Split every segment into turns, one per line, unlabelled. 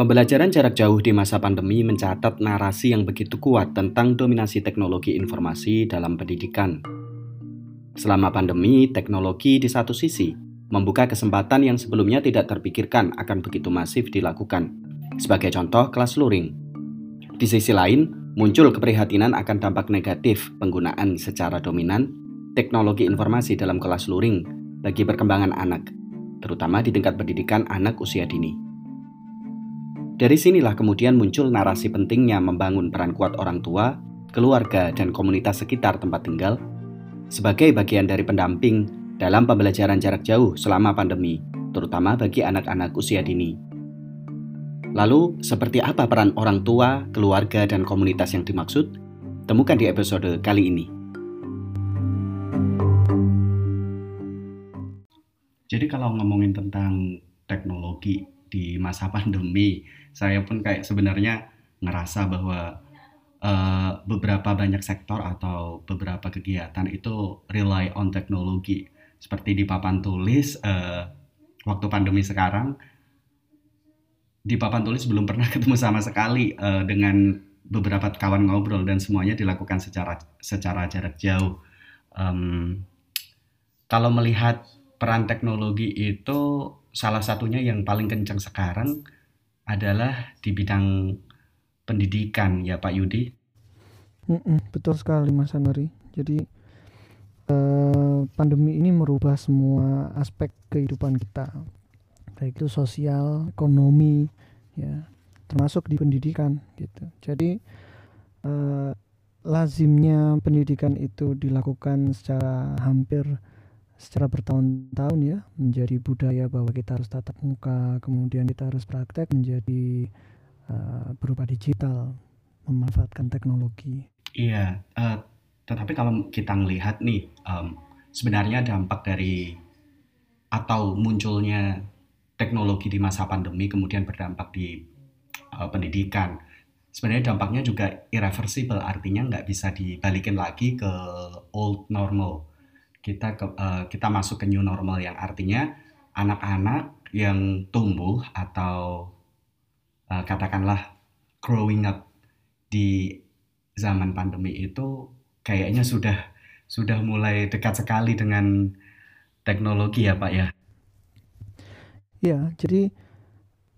Pembelajaran jarak jauh di masa pandemi mencatat narasi yang begitu kuat tentang dominasi teknologi informasi dalam pendidikan. Selama pandemi, teknologi di satu sisi membuka kesempatan yang sebelumnya tidak terpikirkan akan begitu masif dilakukan. Sebagai contoh, kelas luring. Di sisi lain, muncul keprihatinan akan dampak negatif penggunaan secara dominan teknologi informasi dalam kelas luring bagi perkembangan anak, terutama di tingkat pendidikan anak usia dini. Dari sinilah kemudian muncul narasi pentingnya membangun peran kuat orang tua, keluarga, dan komunitas sekitar tempat tinggal sebagai bagian dari pendamping dalam pembelajaran jarak jauh selama pandemi, terutama bagi anak-anak usia dini. Lalu, seperti apa peran orang tua, keluarga, dan komunitas yang dimaksud? Temukan di episode kali ini. Jadi kalau ngomongin tentang teknologi di masa pandemi, saya pun kayak sebenarnya ngerasa bahwa uh, beberapa banyak sektor atau beberapa kegiatan itu rely on teknologi seperti di papan tulis uh, waktu pandemi sekarang di papan tulis belum pernah ketemu sama sekali uh, dengan beberapa kawan ngobrol dan semuanya dilakukan secara secara jarak jauh. Um, kalau melihat peran teknologi itu salah satunya yang paling kencang sekarang adalah di bidang pendidikan ya Pak Yudi.
Betul sekali Mas Anari. Jadi eh, pandemi ini merubah semua aspek kehidupan kita, baik itu sosial, ekonomi, ya, termasuk di pendidikan gitu. Jadi eh, lazimnya pendidikan itu dilakukan secara hampir secara bertahun-tahun ya menjadi budaya bahwa kita harus tatap muka kemudian kita harus praktek menjadi uh, berupa digital memanfaatkan teknologi.
Iya uh, tetapi kalau kita melihat nih um, sebenarnya dampak dari atau munculnya teknologi di masa pandemi kemudian berdampak di uh, pendidikan sebenarnya dampaknya juga irreversible artinya nggak bisa dibalikin lagi ke old normal kita ke, uh, kita masuk ke new normal yang artinya anak-anak yang tumbuh atau uh, katakanlah growing up di zaman pandemi itu kayaknya sudah sudah mulai dekat sekali dengan teknologi ya Pak ya.
Ya, jadi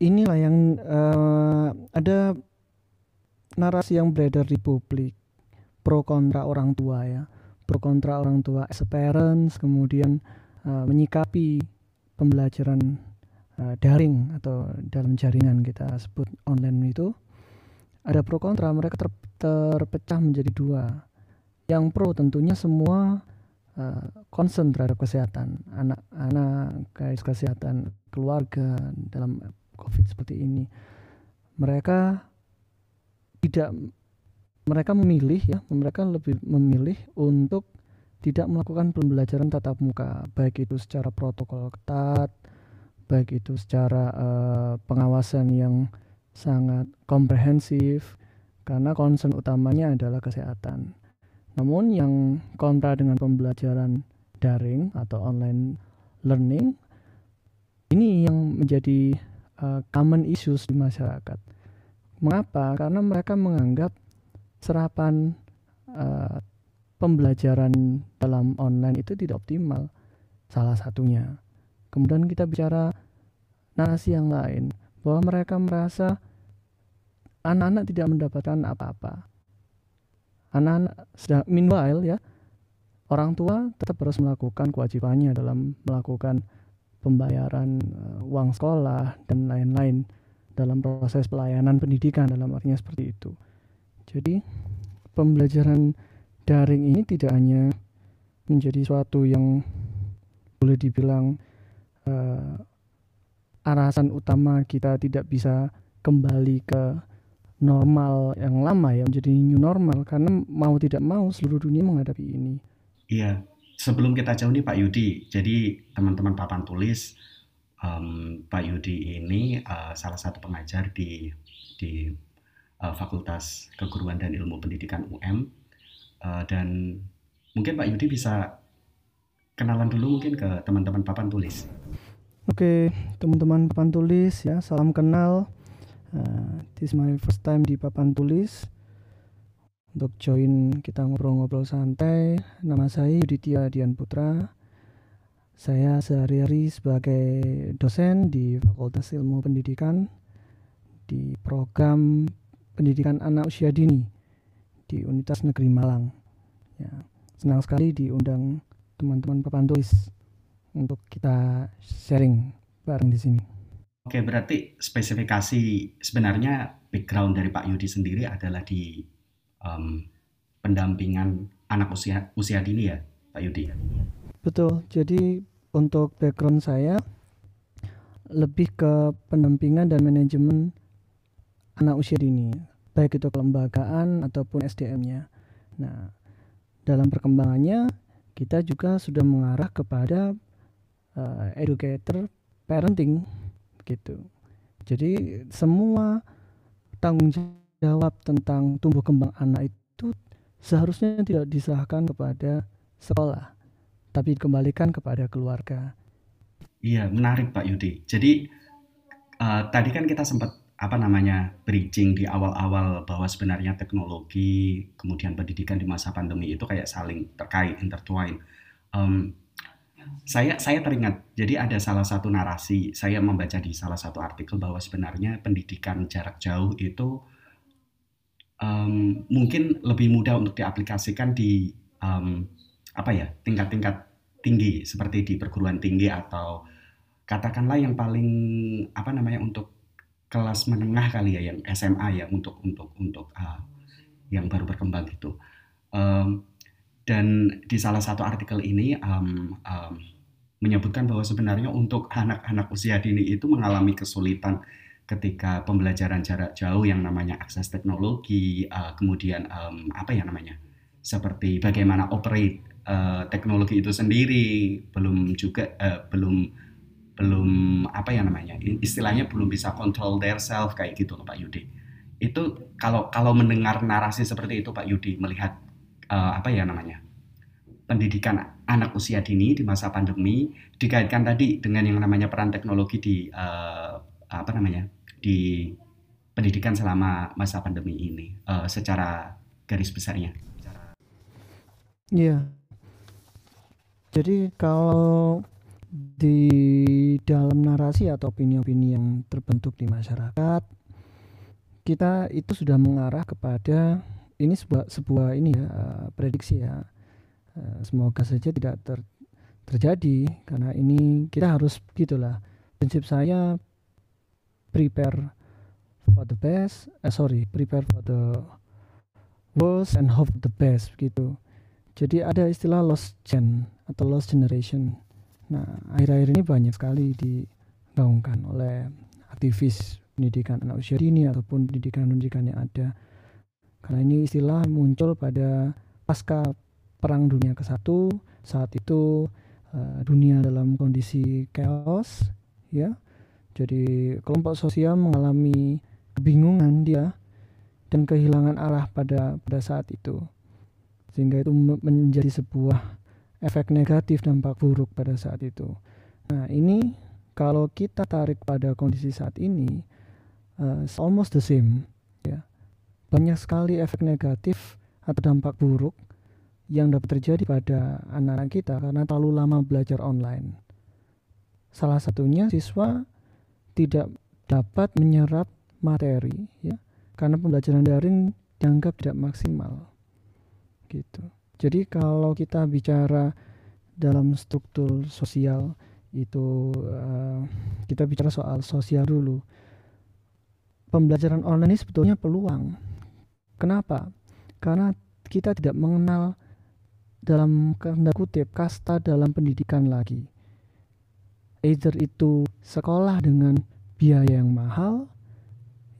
inilah yang uh, ada narasi yang beredar di publik pro kontra orang tua ya pro kontra orang tua as a parents kemudian uh, menyikapi pembelajaran uh, daring atau dalam jaringan kita sebut online itu ada pro kontra mereka ter, terpecah menjadi dua. Yang pro tentunya semua uh, concern terhadap kesehatan anak-anak guys kesehatan keluarga dalam covid seperti ini. Mereka tidak mereka memilih ya mereka lebih memilih untuk tidak melakukan pembelajaran tatap muka baik itu secara protokol ketat baik itu secara uh, pengawasan yang sangat komprehensif karena concern utamanya adalah kesehatan. Namun yang kontra dengan pembelajaran daring atau online learning ini yang menjadi uh, common issues di masyarakat. Mengapa? Karena mereka menganggap serapan uh, pembelajaran dalam online itu tidak optimal salah satunya. Kemudian kita bicara narasi yang lain bahwa mereka merasa anak-anak tidak mendapatkan apa-apa. Anak-anak sedang meanwhile ya orang tua tetap harus melakukan kewajibannya dalam melakukan pembayaran uh, uang sekolah dan lain-lain dalam proses pelayanan pendidikan dalam artinya seperti itu jadi pembelajaran daring ini tidak hanya menjadi suatu yang boleh dibilang uh, utama kita tidak bisa kembali ke normal yang lama ya menjadi new normal karena mau tidak mau seluruh dunia menghadapi ini.
Iya, sebelum kita jauh nih Pak Yudi, jadi teman-teman papan tulis um, Pak Yudi ini uh, salah satu pengajar di di uh, Fakultas Keguruan dan Ilmu Pendidikan UM uh, dan mungkin Pak Yudi bisa kenalan dulu mungkin ke teman-teman papan tulis.
Oke, teman-teman papan tulis ya, salam kenal. Uh, this is my first time di papan tulis. Untuk join kita ngobrol-ngobrol santai, nama saya Yuditya Dian Putra. Saya sehari-hari sebagai dosen di Fakultas Ilmu Pendidikan di program Pendidikan Anak Usia Dini di Universitas Negeri Malang. Ya, senang sekali diundang teman-teman papan tulis untuk kita sharing bareng di sini.
Oke, berarti spesifikasi sebenarnya background dari Pak Yudi sendiri adalah di um, pendampingan anak usia usia dini ya, Pak Yudi.
Betul. Jadi untuk background saya lebih ke pendampingan dan manajemen anak usia dini, baik itu kelembagaan ataupun SDM-nya. Nah, dalam perkembangannya kita juga sudah mengarah kepada uh, educator parenting gitu. Jadi semua tanggung jawab tentang tumbuh kembang anak itu seharusnya tidak diserahkan kepada sekolah, tapi dikembalikan kepada keluarga.
Iya, menarik Pak Yudi. Jadi uh, tadi kan kita sempat apa namanya bridging di awal-awal bahwa sebenarnya teknologi kemudian pendidikan di masa pandemi itu kayak saling terkait intertwine. Um, saya saya teringat jadi ada salah satu narasi saya membaca di salah satu artikel bahwa sebenarnya pendidikan jarak jauh itu um, mungkin lebih mudah untuk diaplikasikan di um, apa ya tingkat-tingkat tinggi seperti di perguruan tinggi atau katakanlah yang paling apa namanya untuk kelas menengah kali ya yang SMA ya untuk untuk untuk uh, yang baru berkembang itu um, dan di salah satu artikel ini um, um, menyebutkan bahwa sebenarnya untuk anak-anak usia dini itu mengalami kesulitan ketika pembelajaran jarak jauh yang namanya akses teknologi, uh, kemudian um, apa ya namanya, seperti bagaimana operate uh, teknologi itu sendiri, belum juga uh, belum belum apa ya namanya, istilahnya belum bisa control their self kayak gitu Pak Yudi. Itu kalau kalau mendengar narasi seperti itu Pak Yudi melihat uh, apa ya namanya pendidikan anak usia dini di masa pandemi dikaitkan tadi dengan yang namanya peran teknologi di uh, apa namanya di pendidikan selama masa pandemi ini uh, secara garis besarnya.
Iya. Jadi kalau di dalam narasi atau opini-opini yang terbentuk di masyarakat, kita itu sudah mengarah kepada ini sebuah sebuah ini ya prediksi ya. Eh, semoga saja tidak ter, terjadi karena ini kita harus gitulah prinsip saya prepare for the best eh sorry prepare for the worst and hope the best gitu. Jadi ada istilah lost gen atau lost generation nah akhir-akhir ini banyak sekali digaungkan oleh aktivis pendidikan anak usia dini ataupun pendidikan-pendidikan yang ada. Karena ini istilah muncul pada pasca perang dunia ke satu saat itu uh, dunia dalam kondisi chaos ya. Jadi kelompok sosial mengalami kebingungan dia dan kehilangan arah pada pada saat itu. Sehingga itu menjadi sebuah efek negatif dampak buruk pada saat itu nah ini kalau kita tarik pada kondisi saat ini uh, almost the same ya banyak sekali efek negatif atau dampak buruk yang dapat terjadi pada anak-anak kita karena terlalu lama belajar online. Salah satunya siswa tidak dapat menyerap materi ya karena pembelajaran daring dianggap tidak maksimal. Gitu. Jadi kalau kita bicara dalam struktur sosial itu uh, kita bicara soal sosial dulu. Pembelajaran online ini sebetulnya peluang. Kenapa? Karena kita tidak mengenal dalam tanda kutip kasta dalam pendidikan lagi. Either itu sekolah dengan biaya yang mahal,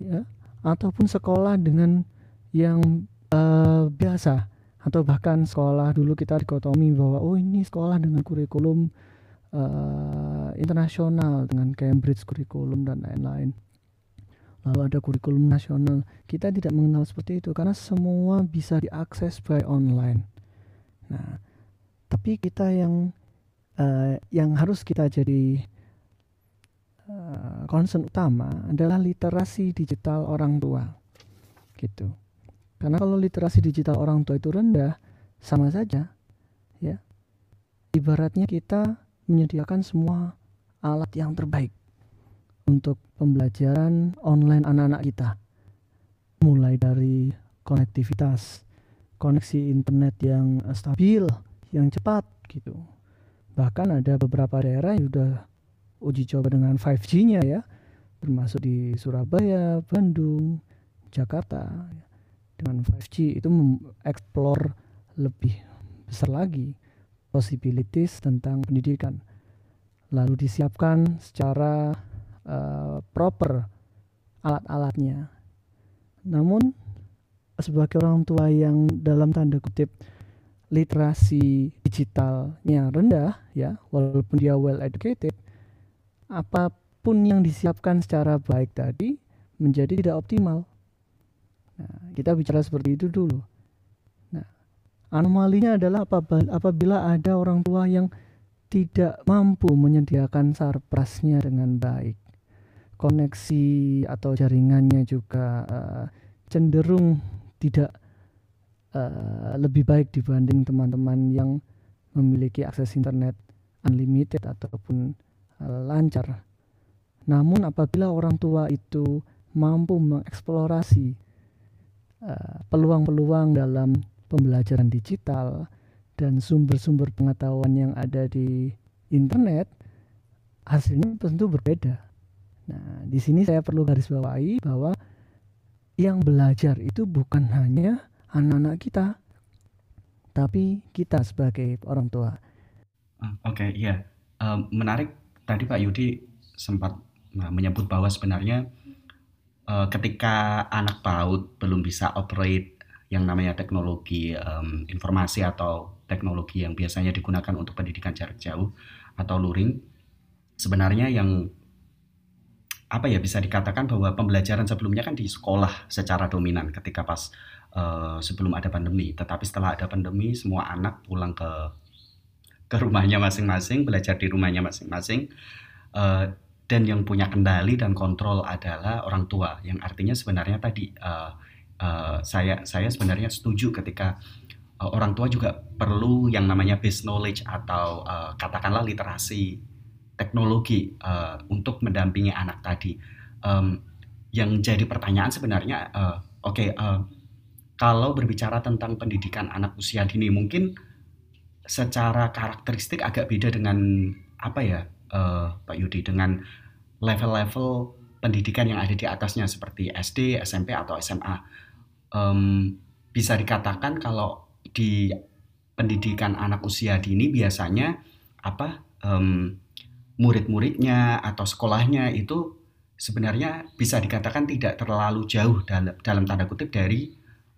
ya, ataupun sekolah dengan yang uh, biasa, atau bahkan sekolah dulu kita dikotomi bahwa oh ini sekolah dengan kurikulum uh, internasional dengan Cambridge kurikulum dan lain-lain. Lalu ada kurikulum nasional. Kita tidak mengenal seperti itu karena semua bisa diakses by online Nah, tapi kita yang uh, yang harus kita jadi uh, concern utama adalah literasi digital orang tua gitu karena kalau literasi digital orang tua itu rendah sama saja ya. Ibaratnya kita menyediakan semua alat yang terbaik untuk pembelajaran online anak-anak kita. Mulai dari konektivitas koneksi internet yang stabil yang cepat gitu. Bahkan ada beberapa daerah yang sudah uji coba dengan 5G-nya ya. Termasuk di Surabaya, Bandung, Jakarta dengan 5G itu mengeksplor lebih besar lagi possibilities tentang pendidikan. Lalu disiapkan secara uh, proper alat-alatnya. Namun sebagai orang tua yang dalam tanda kutip literasi digitalnya rendah ya walaupun dia well educated apa pun yang disiapkan secara baik tadi menjadi tidak optimal nah, kita bicara seperti itu dulu nah anomalinya adalah apabila ada orang tua yang tidak mampu menyediakan sarprasnya dengan baik koneksi atau jaringannya juga uh, cenderung tidak uh, lebih baik dibanding teman-teman yang memiliki akses internet unlimited ataupun uh, lancar. Namun apabila orang tua itu mampu mengeksplorasi peluang-peluang dalam pembelajaran digital dan sumber-sumber pengetahuan yang ada di internet, hasilnya tentu berbeda. Nah, di sini saya perlu garis bawahi bahwa yang belajar itu bukan hanya anak-anak kita, tapi kita sebagai orang tua.
Ah, oke, okay, iya. Um, menarik tadi Pak Yudi sempat nah, menyebut bahwa sebenarnya uh, ketika anak PAUD belum bisa operate yang namanya teknologi um, informasi atau teknologi yang biasanya digunakan untuk pendidikan jarak jauh atau luring, sebenarnya yang apa ya bisa dikatakan bahwa pembelajaran sebelumnya kan di sekolah secara dominan ketika pas uh, sebelum ada pandemi. Tetapi setelah ada pandemi, semua anak pulang ke ke rumahnya masing-masing, belajar di rumahnya masing-masing. Uh, dan yang punya kendali dan kontrol adalah orang tua. Yang artinya sebenarnya tadi uh, uh, saya saya sebenarnya setuju ketika uh, orang tua juga perlu yang namanya base knowledge atau uh, katakanlah literasi teknologi uh, untuk mendampingi anak tadi. Um, yang jadi pertanyaan sebenarnya, uh, oke, okay, uh, kalau berbicara tentang pendidikan anak usia dini, mungkin secara karakteristik agak beda dengan apa ya, uh, Pak Yudi, dengan level-level pendidikan yang ada di atasnya seperti SD, SMP atau SMA. Um, bisa dikatakan kalau di pendidikan anak usia dini biasanya apa um, murid-muridnya atau sekolahnya itu sebenarnya bisa dikatakan tidak terlalu jauh dalam, dalam tanda kutip dari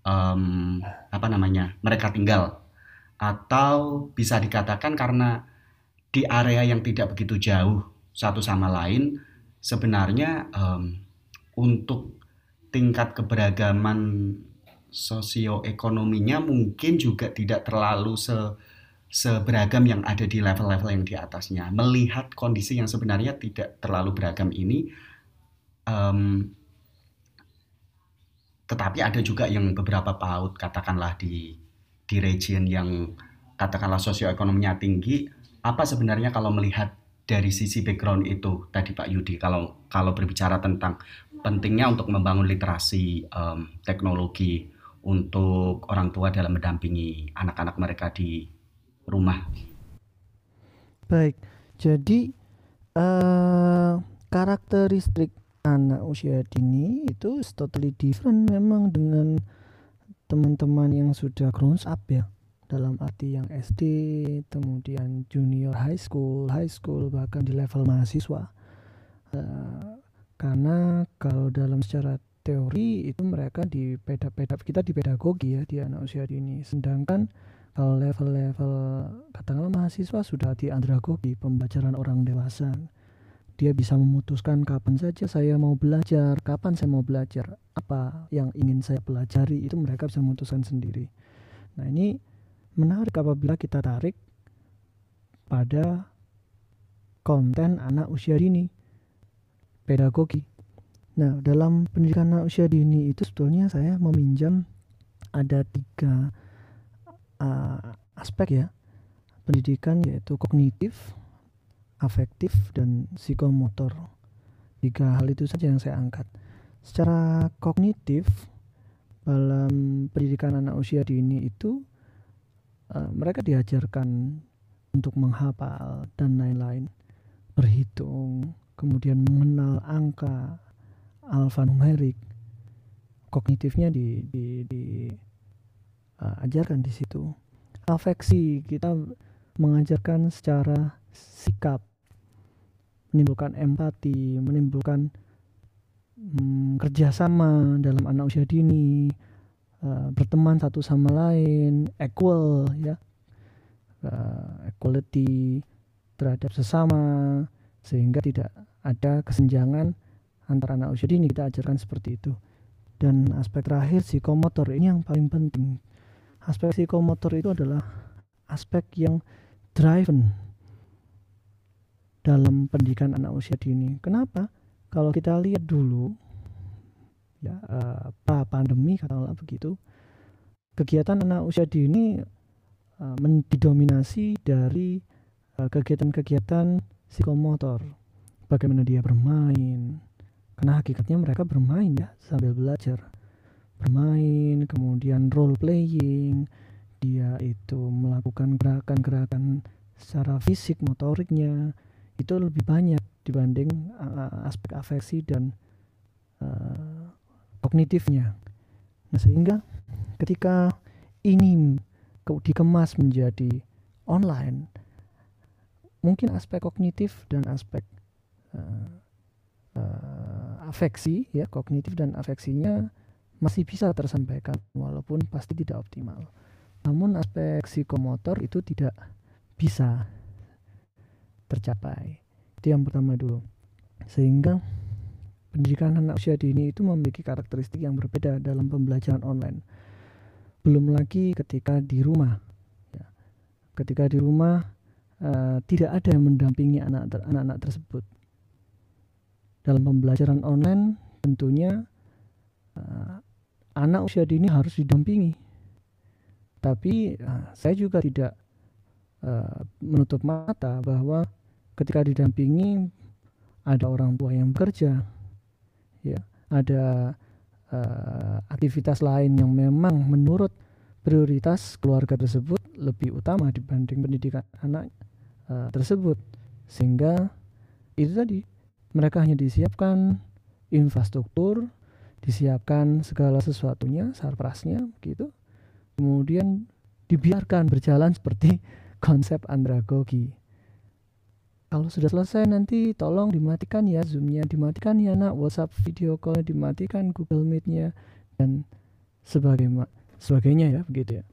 um, apa namanya mereka tinggal atau bisa dikatakan karena di area yang tidak begitu jauh satu sama lain sebenarnya um, untuk tingkat keberagaman sosioekonominya mungkin juga tidak terlalu se seberagam yang ada di level-level yang di atasnya. Melihat kondisi yang sebenarnya tidak terlalu beragam ini, um, tetapi ada juga yang beberapa paut katakanlah di di region yang katakanlah sosioekonominya tinggi. Apa sebenarnya kalau melihat dari sisi background itu tadi Pak Yudi, kalau kalau berbicara tentang pentingnya untuk membangun literasi um, teknologi untuk orang tua dalam mendampingi anak-anak mereka di rumah.
Baik, jadi uh, karakteristik anak usia dini itu totally different memang dengan teman-teman yang sudah grown up ya dalam arti yang SD, kemudian junior high school, high school bahkan di level mahasiswa. Uh, karena kalau dalam secara teori itu mereka di peda-peda kita di pedagogi ya di anak usia dini, sedangkan kalau level-level katakanlah mahasiswa sudah di andragogi pembelajaran orang dewasa. Dia bisa memutuskan kapan saja saya mau belajar kapan saya mau belajar apa yang ingin saya pelajari itu mereka bisa memutuskan sendiri. Nah ini menarik apabila kita tarik pada konten anak usia dini pedagogi. Nah, dalam pendidikan anak usia dini itu sebetulnya saya meminjam ada tiga uh, aspek ya pendidikan yaitu kognitif, afektif, dan psikomotor. Tiga hal itu saja yang saya angkat. Secara kognitif, dalam pendidikan anak usia dini itu uh, mereka diajarkan untuk menghafal dan lain-lain berhitung kemudian mengenal angka alfanumerik kognitifnya di di, di uh, ajarkan di situ. Afeksi kita mengajarkan secara sikap menimbulkan empati menimbulkan hmm, kerjasama dalam anak usia dini uh, berteman satu sama lain equal ya. Uh, equality terhadap sesama sehingga tidak ada kesenjangan antara anak usia dini. Kita ajarkan seperti itu. Dan aspek terakhir psikomotor. Ini yang paling penting. Aspek psikomotor itu adalah aspek yang driven dalam pendidikan anak usia dini. Kenapa? Kalau kita lihat dulu ya uh, pandemi katakanlah begitu. Kegiatan anak usia dini uh, didominasi dari Eh, kegiatan-kegiatan psikomotor. Bagaimana dia bermain. Karena hakikatnya mereka bermain ya sambil belajar. Bermain kemudian role playing. Dia itu melakukan gerakan-gerakan secara fisik motoriknya. Itu lebih banyak dibanding aspek afeksi dan kognitifnya nah sehingga ketika ini dikemas menjadi online mungkin aspek kognitif dan aspek uh, uh, afeksi ya kognitif dan afeksinya masih bisa tersampaikan walaupun pasti tidak optimal. Namun aspek psikomotor itu tidak bisa tercapai. Itu yang pertama dulu. Sehingga pendidikan anak usia dini itu memiliki karakteristik yang berbeda dalam pembelajaran online. Belum lagi ketika di rumah. Ya. Ketika di rumah uh, tidak ada yang mendampingi anak-anak tersebut. Dalam pembelajaran online tentunya uh, anak usia dini harus didampingi. Tapi uh, saya juga tidak uh, menutup mata bahwa ketika didampingi ada orang tua yang bekerja, ya, ada uh, aktivitas lain yang memang menurut prioritas keluarga tersebut lebih utama dibanding pendidikan anak uh, tersebut. Sehingga itu tadi mereka hanya disiapkan infrastruktur disiapkan segala sesuatunya sarprasnya gitu. Kemudian dibiarkan berjalan seperti konsep andragogi kalau sudah selesai nanti tolong dimatikan ya zoomnya dimatikan ya nak. Whatsapp video call dimatikan google meetnya dan sebagainya sebagainya ya begitu ya.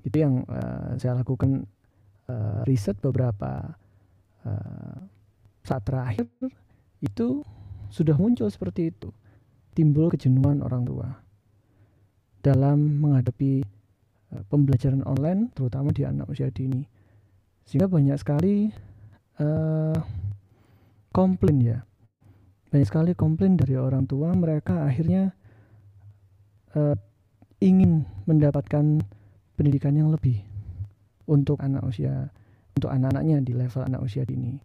Itu yang uh, saya lakukan uh, riset beberapa uh, saat terakhir itu sudah muncul seperti itu. Timbul kejenuhan orang tua dalam menghadapi uh, pembelajaran online terutama di anak usia dini. Sehingga banyak sekali uh, komplain ya banyak sekali komplain dari orang tua mereka akhirnya uh, ingin mendapatkan pendidikan yang lebih untuk anak usia untuk anak-anaknya di level anak usia dini.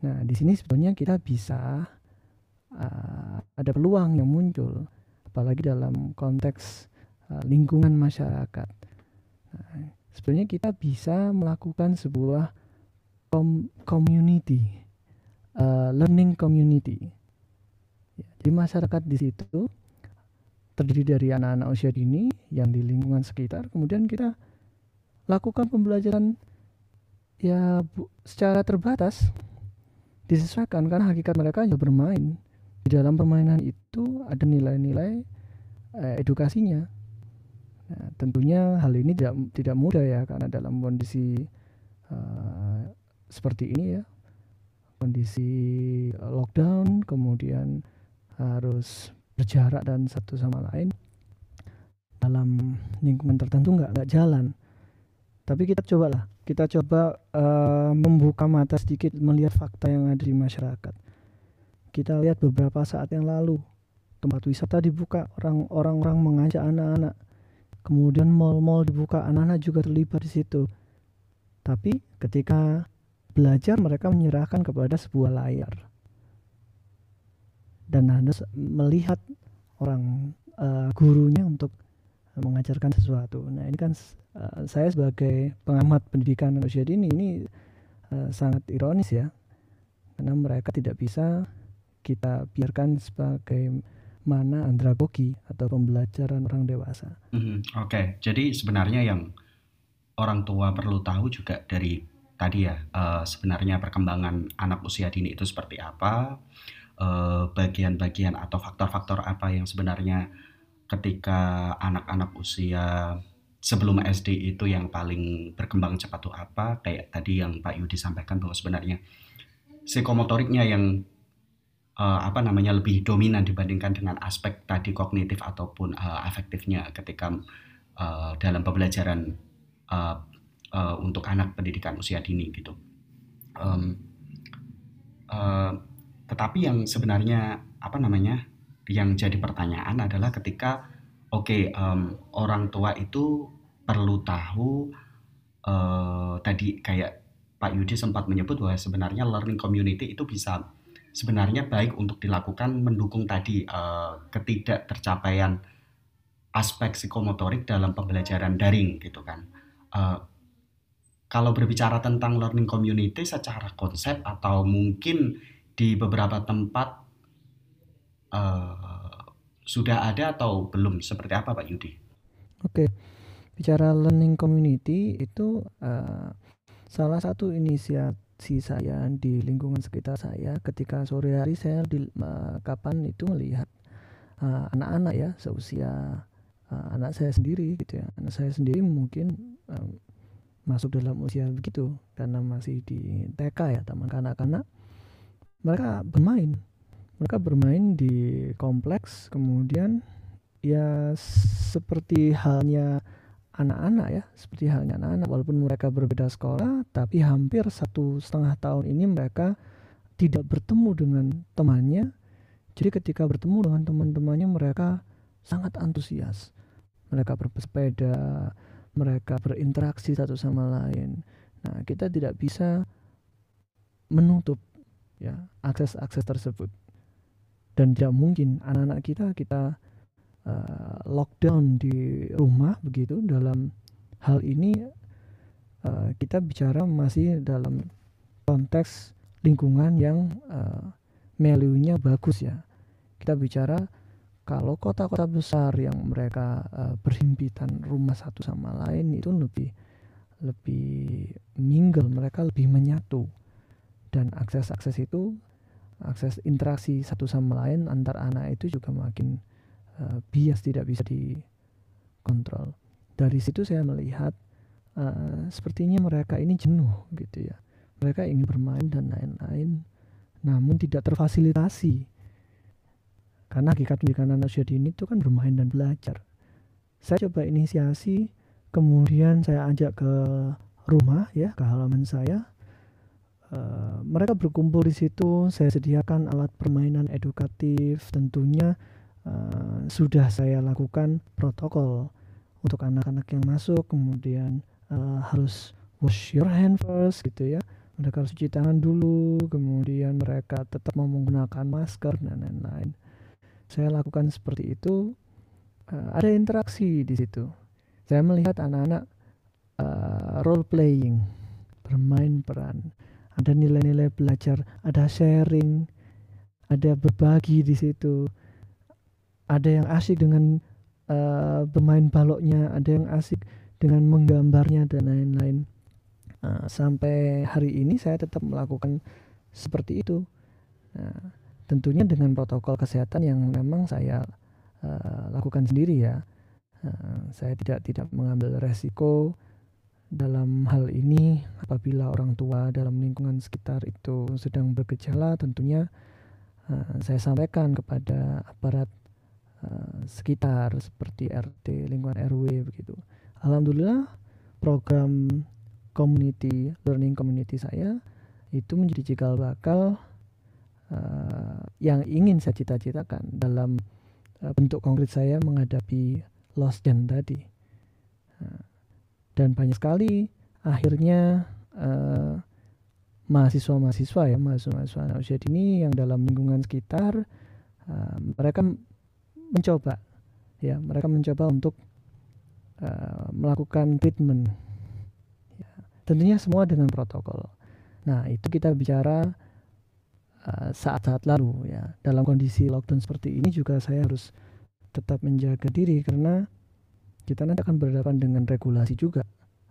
Nah, di sini sebetulnya kita bisa uh, ada peluang yang muncul apalagi dalam konteks uh, lingkungan masyarakat. Nah, sebenarnya kita bisa melakukan sebuah com community, uh, learning community. Ya, jadi masyarakat di situ terdiri dari anak-anak usia dini yang di lingkungan sekitar. Kemudian kita lakukan pembelajaran ya bu, secara terbatas disesuaikan. Karena hakikat mereka hanya bermain. Di dalam permainan itu ada nilai-nilai eh, edukasinya. Nah, tentunya hal ini tidak tidak mudah ya karena dalam kondisi uh, seperti ini ya. Kondisi lockdown kemudian harus berjarak dan satu sama lain. Dalam lingkungan tertentu nggak nggak jalan. Tapi kita cobalah. Kita coba uh, membuka mata sedikit melihat fakta yang ada di masyarakat. Kita lihat beberapa saat yang lalu tempat wisata dibuka orang-orang mengajak anak-anak. Kemudian mall-mall dibuka anak-anak juga terlibat di situ. Tapi ketika belajar mereka menyerahkan kepada sebuah layar dan harus melihat orang uh, gurunya untuk mengajarkan sesuatu. Nah ini kan uh, saya sebagai pengamat pendidikan usia dini ini uh, sangat ironis ya, karena mereka tidak bisa kita biarkan sebagai mana andragogi atau pembelajaran orang dewasa.
Mm -hmm. Oke, okay. jadi sebenarnya yang orang tua perlu tahu juga dari tadi ya uh, sebenarnya perkembangan anak usia dini itu seperti apa, bagian-bagian uh, atau faktor-faktor apa yang sebenarnya ketika anak-anak usia sebelum SD itu yang paling berkembang cepat tuh apa? Kayak tadi yang Pak Yudi sampaikan bahwa sebenarnya psikomotoriknya yang uh, apa namanya lebih dominan dibandingkan dengan aspek tadi kognitif ataupun uh, afektifnya ketika uh, dalam pembelajaran uh, uh, untuk anak pendidikan usia dini gitu. Um, uh, tetapi yang sebenarnya apa namanya yang jadi pertanyaan adalah ketika oke okay, um, orang tua itu perlu tahu uh, tadi kayak Pak Yudi sempat menyebut bahwa sebenarnya learning community itu bisa sebenarnya baik untuk dilakukan mendukung tadi uh, ketidak tercapaian aspek psikomotorik dalam pembelajaran daring gitu kan. Uh, kalau berbicara tentang learning community secara konsep atau mungkin di beberapa tempat uh, sudah ada atau belum? Seperti apa Pak Yudi?
Oke, bicara learning community itu uh, salah satu inisiasi saya di lingkungan sekitar saya ketika sore hari saya di uh, kapan itu melihat anak-anak uh, ya seusia uh, anak saya sendiri gitu ya anak saya sendiri mungkin masuk dalam usia begitu karena masih di TK ya taman kanak-kanak mereka bermain. Mereka bermain di kompleks kemudian ya seperti halnya anak-anak ya seperti halnya anak-anak. Walaupun mereka berbeda sekolah tapi hampir satu setengah tahun ini mereka tidak bertemu dengan temannya. Jadi ketika bertemu dengan teman-temannya mereka sangat antusias. Mereka bersepeda mereka berinteraksi satu sama lain. Nah kita tidak bisa menutup ya akses-akses tersebut. Dan tidak mungkin anak-anak kita kita uh, lockdown di rumah begitu. Dalam hal ini uh, kita bicara masih dalam konteks lingkungan yang uh, value-nya bagus ya. Kita bicara kalau kota-kota besar yang mereka uh, berhimpitan rumah satu sama lain itu lebih lebih mingle mereka lebih menyatu dan akses-akses itu akses interaksi satu sama lain antar anak itu juga makin uh, bias tidak bisa dikontrol. Dari situ saya melihat uh, sepertinya mereka ini jenuh gitu ya. Mereka ingin bermain dan lain-lain, namun tidak terfasilitasi. Karena hakikat pendidikan anak usia dini itu kan bermain dan belajar. Saya coba inisiasi, kemudian saya ajak ke rumah ya, ke halaman saya, Uh, mereka berkumpul di situ. Saya sediakan alat permainan edukatif. Tentunya uh, sudah saya lakukan protokol untuk anak-anak yang masuk. Kemudian uh, harus wash your hand first, gitu ya. Mereka harus cuci tangan dulu. Kemudian mereka tetap mau menggunakan masker dan lain-lain. Saya lakukan seperti itu. Uh, ada interaksi di situ. Saya melihat anak-anak uh, role playing, bermain peran ada nilai-nilai belajar, ada sharing, ada berbagi di situ. Ada yang asik dengan uh, bermain baloknya, ada yang asik dengan menggambarnya dan lain-lain. Uh, sampai hari ini saya tetap melakukan seperti itu. Nah, tentunya dengan protokol kesehatan yang memang saya uh, lakukan sendiri ya. Uh, saya tidak tidak mengambil resiko dalam hal ini, apabila orang tua dalam lingkungan sekitar itu sedang bergejala, tentunya uh, saya sampaikan kepada aparat uh, sekitar seperti RT, lingkungan RW begitu. Alhamdulillah program community learning community saya itu menjadi cikal bakal uh, yang ingin saya cita-citakan dalam uh, bentuk konkret saya menghadapi lost gen tadi. Uh, dan banyak sekali akhirnya uh, mahasiswa-mahasiswa ya mahasiswa-mahasiswa anak usia dini yang dalam lingkungan sekitar uh, mereka mencoba ya mereka mencoba untuk uh, melakukan treatment. Ya, tentunya semua dengan protokol. Nah itu kita bicara saat-saat uh, lalu ya dalam kondisi lockdown seperti ini juga saya harus tetap menjaga diri karena kita nanti akan berhadapan dengan regulasi juga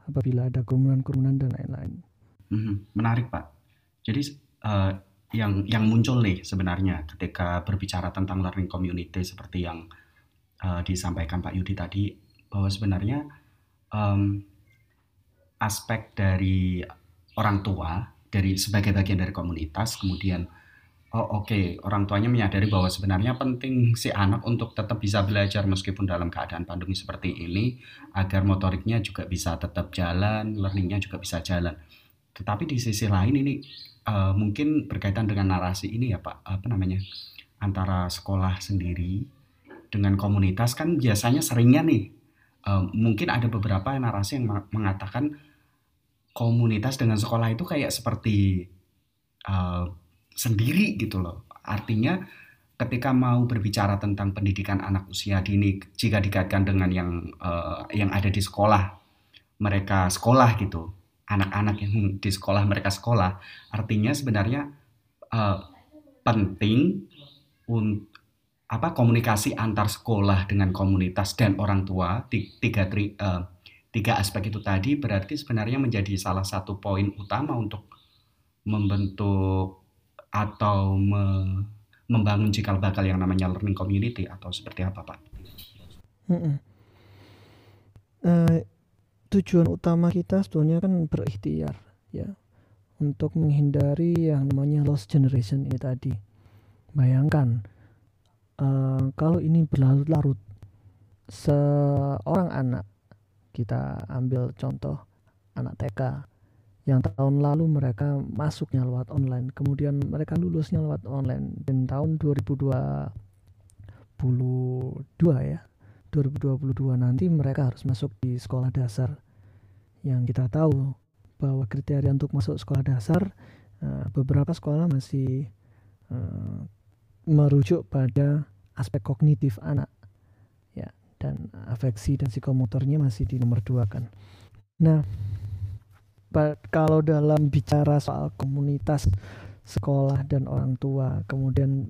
apabila ada kerumunan-kerumunan dan lain-lain.
Mm-hmm. Menarik Pak. Jadi uh, yang yang muncul nih sebenarnya ketika berbicara tentang learning community seperti yang uh, disampaikan Pak Yudi tadi bahwa sebenarnya um, aspek dari orang tua dari sebagai bagian dari komunitas kemudian Oh oke, orang tuanya menyadari bahwa sebenarnya penting si anak untuk tetap bisa belajar meskipun dalam keadaan pandemi seperti ini agar motoriknya juga bisa tetap jalan, learningnya juga bisa jalan. Tetapi di sisi lain ini uh, mungkin berkaitan dengan narasi ini ya Pak, apa namanya antara sekolah sendiri dengan komunitas kan biasanya seringnya nih uh, mungkin ada beberapa narasi yang mengatakan komunitas dengan sekolah itu kayak seperti uh, sendiri gitu loh. Artinya ketika mau berbicara tentang pendidikan anak usia dini jika dikaitkan dengan yang uh, yang ada di sekolah mereka sekolah gitu anak-anak yang di sekolah mereka sekolah artinya sebenarnya uh, penting untuk apa komunikasi antar sekolah dengan komunitas dan orang tua tiga tri, uh, tiga aspek itu tadi berarti sebenarnya menjadi salah satu poin utama untuk membentuk atau me membangun cikal bakal yang namanya learning community atau seperti apa Pak?
Hmm. Uh, tujuan utama kita sebetulnya kan berikhtiar ya untuk menghindari yang namanya lost generation ini tadi. Bayangkan uh, kalau ini berlarut-larut seorang anak kita ambil contoh anak TK yang tahun lalu mereka masuknya lewat online. Kemudian mereka lulusnya lewat online. Dan tahun 2022 ya 2022 nanti mereka harus masuk di sekolah dasar. Yang kita tahu bahwa kriteria untuk masuk sekolah dasar uh, beberapa sekolah masih uh, merujuk pada aspek kognitif anak ya. Dan afeksi dan psikomotornya masih di nomor dua kan. Nah kalau dalam bicara soal komunitas sekolah dan orang tua kemudian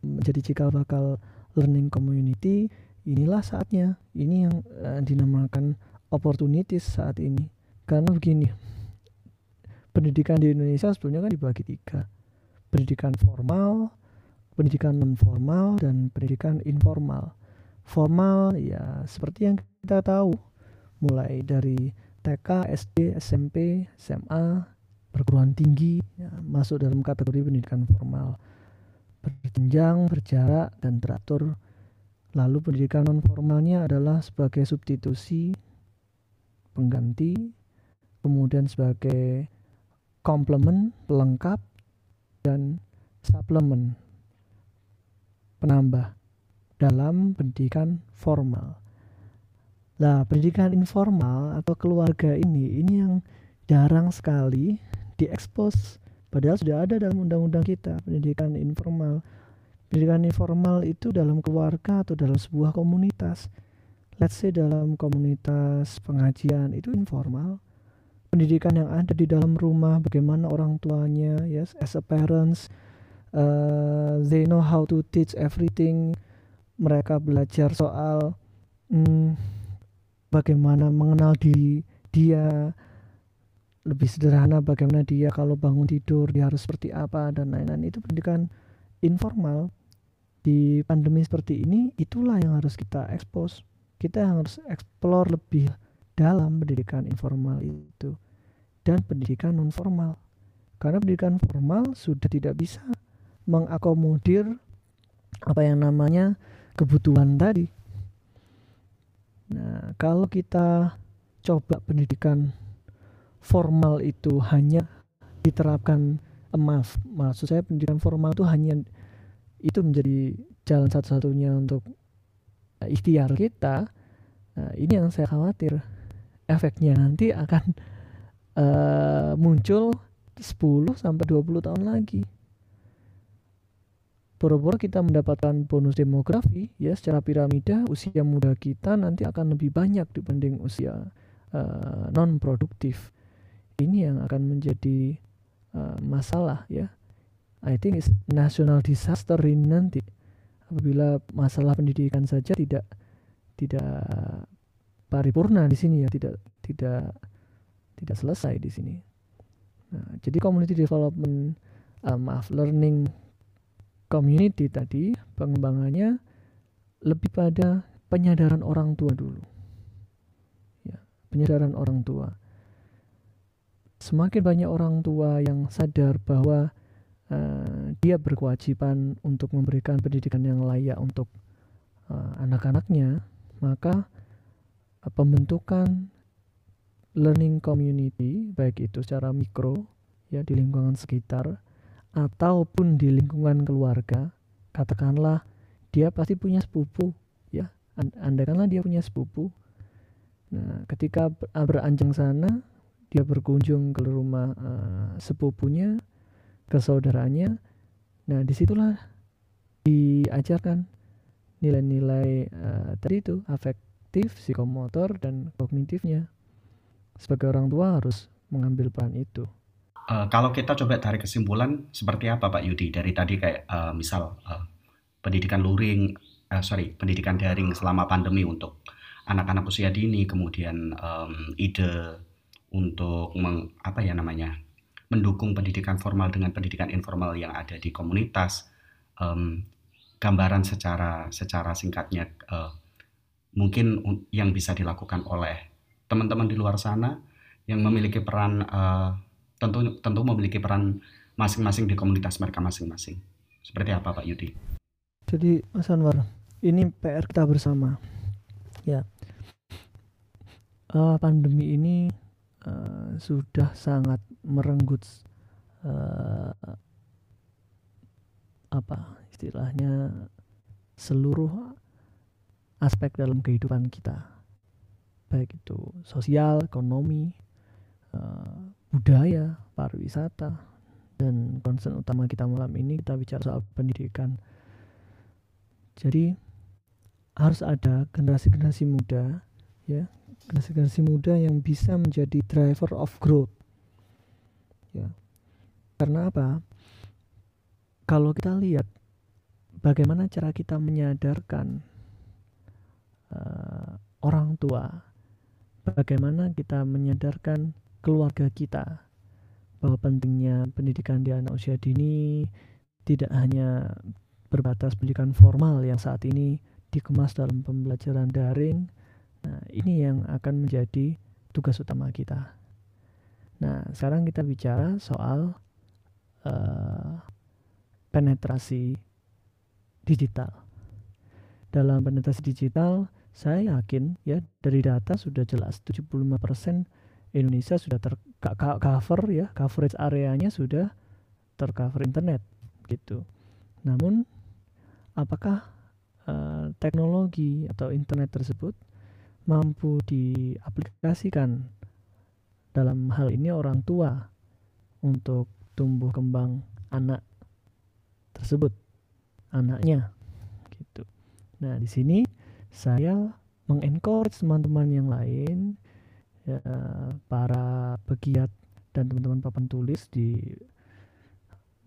menjadi cikal bakal learning community inilah saatnya. Ini yang uh, dinamakan opportunities saat ini. Karena begini pendidikan di Indonesia sebetulnya kan dibagi tiga. Pendidikan formal pendidikan non formal dan pendidikan informal. Formal ya seperti yang kita tahu mulai dari TK, SD, SMP, SMA, perguruan tinggi ya, masuk dalam kategori pendidikan formal berjenjang, berjarak, dan teratur. Lalu pendidikan non formalnya adalah sebagai substitusi, pengganti, kemudian sebagai komplement, pelengkap, dan suplemen, penambah dalam pendidikan formal. Nah, pendidikan informal atau keluarga ini ini yang jarang sekali diekspos padahal sudah ada dalam undang-undang kita pendidikan informal. Pendidikan informal itu dalam keluarga atau dalam sebuah komunitas. Let's say dalam komunitas pengajian itu informal. Pendidikan yang ada di dalam rumah, bagaimana orang tuanya, yes, as a parents, uh, they know how to teach everything. Mereka belajar soal hmm, bagaimana mengenal diri dia. Lebih sederhana bagaimana dia kalau bangun tidur dia harus seperti apa dan lain-lain. Itu pendidikan informal di pandemi seperti ini itulah yang harus kita expose. Kita harus explore lebih dalam pendidikan informal itu dan pendidikan non formal karena pendidikan formal sudah tidak bisa mengakomodir apa yang namanya kebutuhan tadi Nah, kalau kita coba pendidikan formal itu hanya diterapkan eh, maaf maksud saya pendidikan formal itu hanya itu menjadi jalan satu-satunya untuk uh, ikhtiar kita nah, ini yang saya khawatir. Efeknya nanti akan uh, muncul 10 sampai 20 tahun lagi boro-boro kita mendapatkan bonus demografi ya secara piramida usia muda kita nanti akan lebih banyak dibanding usia uh, non produktif ini yang akan menjadi uh, masalah ya. I think it's national disaster ini nanti. Apabila masalah pendidikan saja tidak tidak paripurna di sini ya tidak tidak tidak selesai di sini. Nah, jadi community development uh, maaf learning community tadi pengembangannya lebih pada penyadaran orang tua dulu. Ya penyadaran orang tua. Semakin banyak orang tua yang sadar bahwa uh, dia berkewajiban untuk memberikan pendidikan yang layak untuk uh, anak-anaknya maka uh, pembentukan learning community baik itu secara mikro ya di lingkungan sekitar ataupun di lingkungan keluarga, katakanlah dia pasti punya sepupu, ya. Andaikanlah dia punya sepupu. Nah, ketika beranjang sana, dia berkunjung ke rumah uh, sepupunya, ke saudaranya. Nah, di situlah diajarkan nilai-nilai uh, tadi itu afektif, psikomotor, dan kognitifnya. Sebagai orang tua harus mengambil peran itu.
Uh, kalau kita coba tarik kesimpulan seperti apa Pak Yudi? Dari tadi kayak uh, misal uh, pendidikan luring, uh, sorry pendidikan daring selama pandemi untuk anak-anak usia dini, kemudian um, ide untuk meng, apa ya namanya mendukung pendidikan formal dengan pendidikan informal yang ada di komunitas, um, gambaran secara secara singkatnya uh, mungkin yang bisa dilakukan oleh teman-teman di luar sana yang memiliki peran uh, tentu tentu memiliki peran masing-masing di komunitas mereka masing-masing. Seperti apa Pak Yudi?
Jadi Mas Anwar, ini PR kita bersama. Ya, uh, pandemi ini uh, sudah sangat merenggut uh, apa istilahnya seluruh aspek dalam kehidupan kita, baik itu sosial, ekonomi, budaya, pariwisata, dan concern utama kita malam ini kita bicara soal pendidikan. Jadi harus ada generasi-generasi muda, ya, generasi-generasi muda yang bisa menjadi driver of growth. Ya. Karena apa? Kalau kita lihat bagaimana cara kita menyadarkan uh, orang tua, bagaimana kita menyadarkan keluarga kita bahwa pentingnya pendidikan di anak usia dini tidak hanya berbatas pendidikan formal yang saat ini dikemas dalam pembelajaran daring. Nah, ini yang akan menjadi tugas utama kita. Nah, sekarang kita bicara soal uh, penetrasi digital. Dalam penetrasi digital, saya yakin ya dari data sudah jelas 75% Indonesia sudah ter cover ya coverage areanya sudah tercover internet gitu. Namun apakah uh, teknologi atau internet tersebut mampu diaplikasikan dalam hal ini orang tua untuk tumbuh kembang anak tersebut anaknya gitu. Nah, di sini saya mengencourage teman-teman yang lain ya, para pegiat dan teman-teman papan tulis di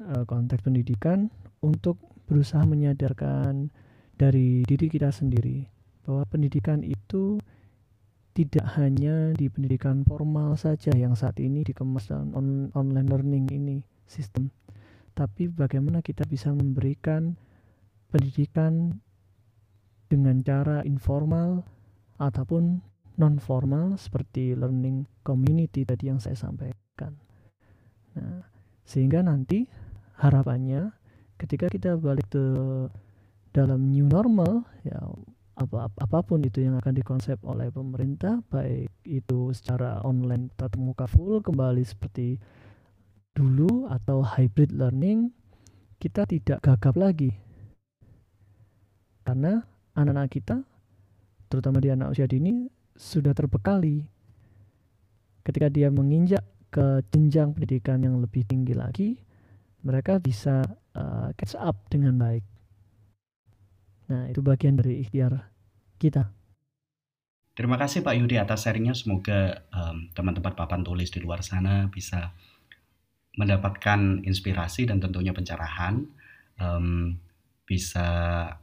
uh, konteks pendidikan untuk berusaha menyadarkan dari diri kita sendiri bahwa pendidikan itu tidak hanya di pendidikan formal saja yang saat ini dikemas dalam on online learning ini sistem tapi bagaimana kita bisa memberikan pendidikan dengan cara informal ataupun non formal seperti learning community tadi yang saya sampaikan. Nah, sehingga nanti harapannya ketika kita balik ke dalam new normal ya apa apa pun itu yang akan dikonsep oleh pemerintah baik itu secara online tatap muka full kembali seperti dulu atau hybrid learning kita tidak gagap lagi karena anak-anak kita terutama di anak usia dini sudah terbekali ketika dia menginjak ke jenjang pendidikan yang lebih tinggi lagi mereka bisa uh, catch up dengan baik Nah, itu bagian dari ikhtiar kita.
Terima kasih Pak Yudi atas sharingnya. Semoga um, teman-teman papan tulis di luar sana bisa mendapatkan inspirasi dan tentunya pencerahan, um, bisa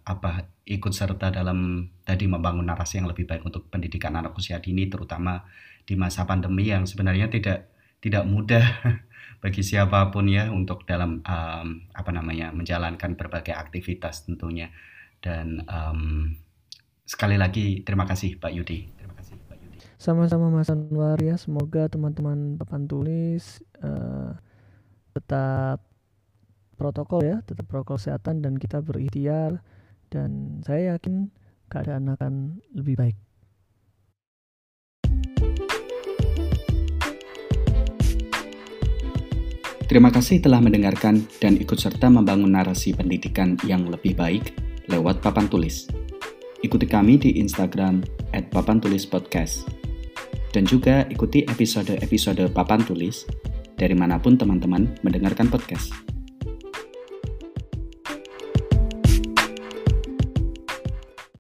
apa ikut serta dalam tadi membangun narasi yang lebih baik untuk pendidikan anak usia dini, terutama di masa pandemi yang sebenarnya tidak tidak mudah bagi siapa pun ya untuk dalam um, apa namanya menjalankan berbagai aktivitas tentunya dan um, sekali lagi terima kasih Pak Yudi. Terima kasih Pak Yudi.
Sama-sama Mas Anwar ya. Semoga teman-teman papan tulis uh, tetap protokol ya, tetap protokol kesehatan dan kita berikhtiar dan saya yakin keadaan akan lebih baik.
Terima kasih telah mendengarkan dan ikut serta membangun narasi pendidikan yang lebih baik lewat papan tulis. Ikuti kami di Instagram at. Dan juga ikuti episode-episode papan tulis dari mana pun teman-teman mendengarkan podcast.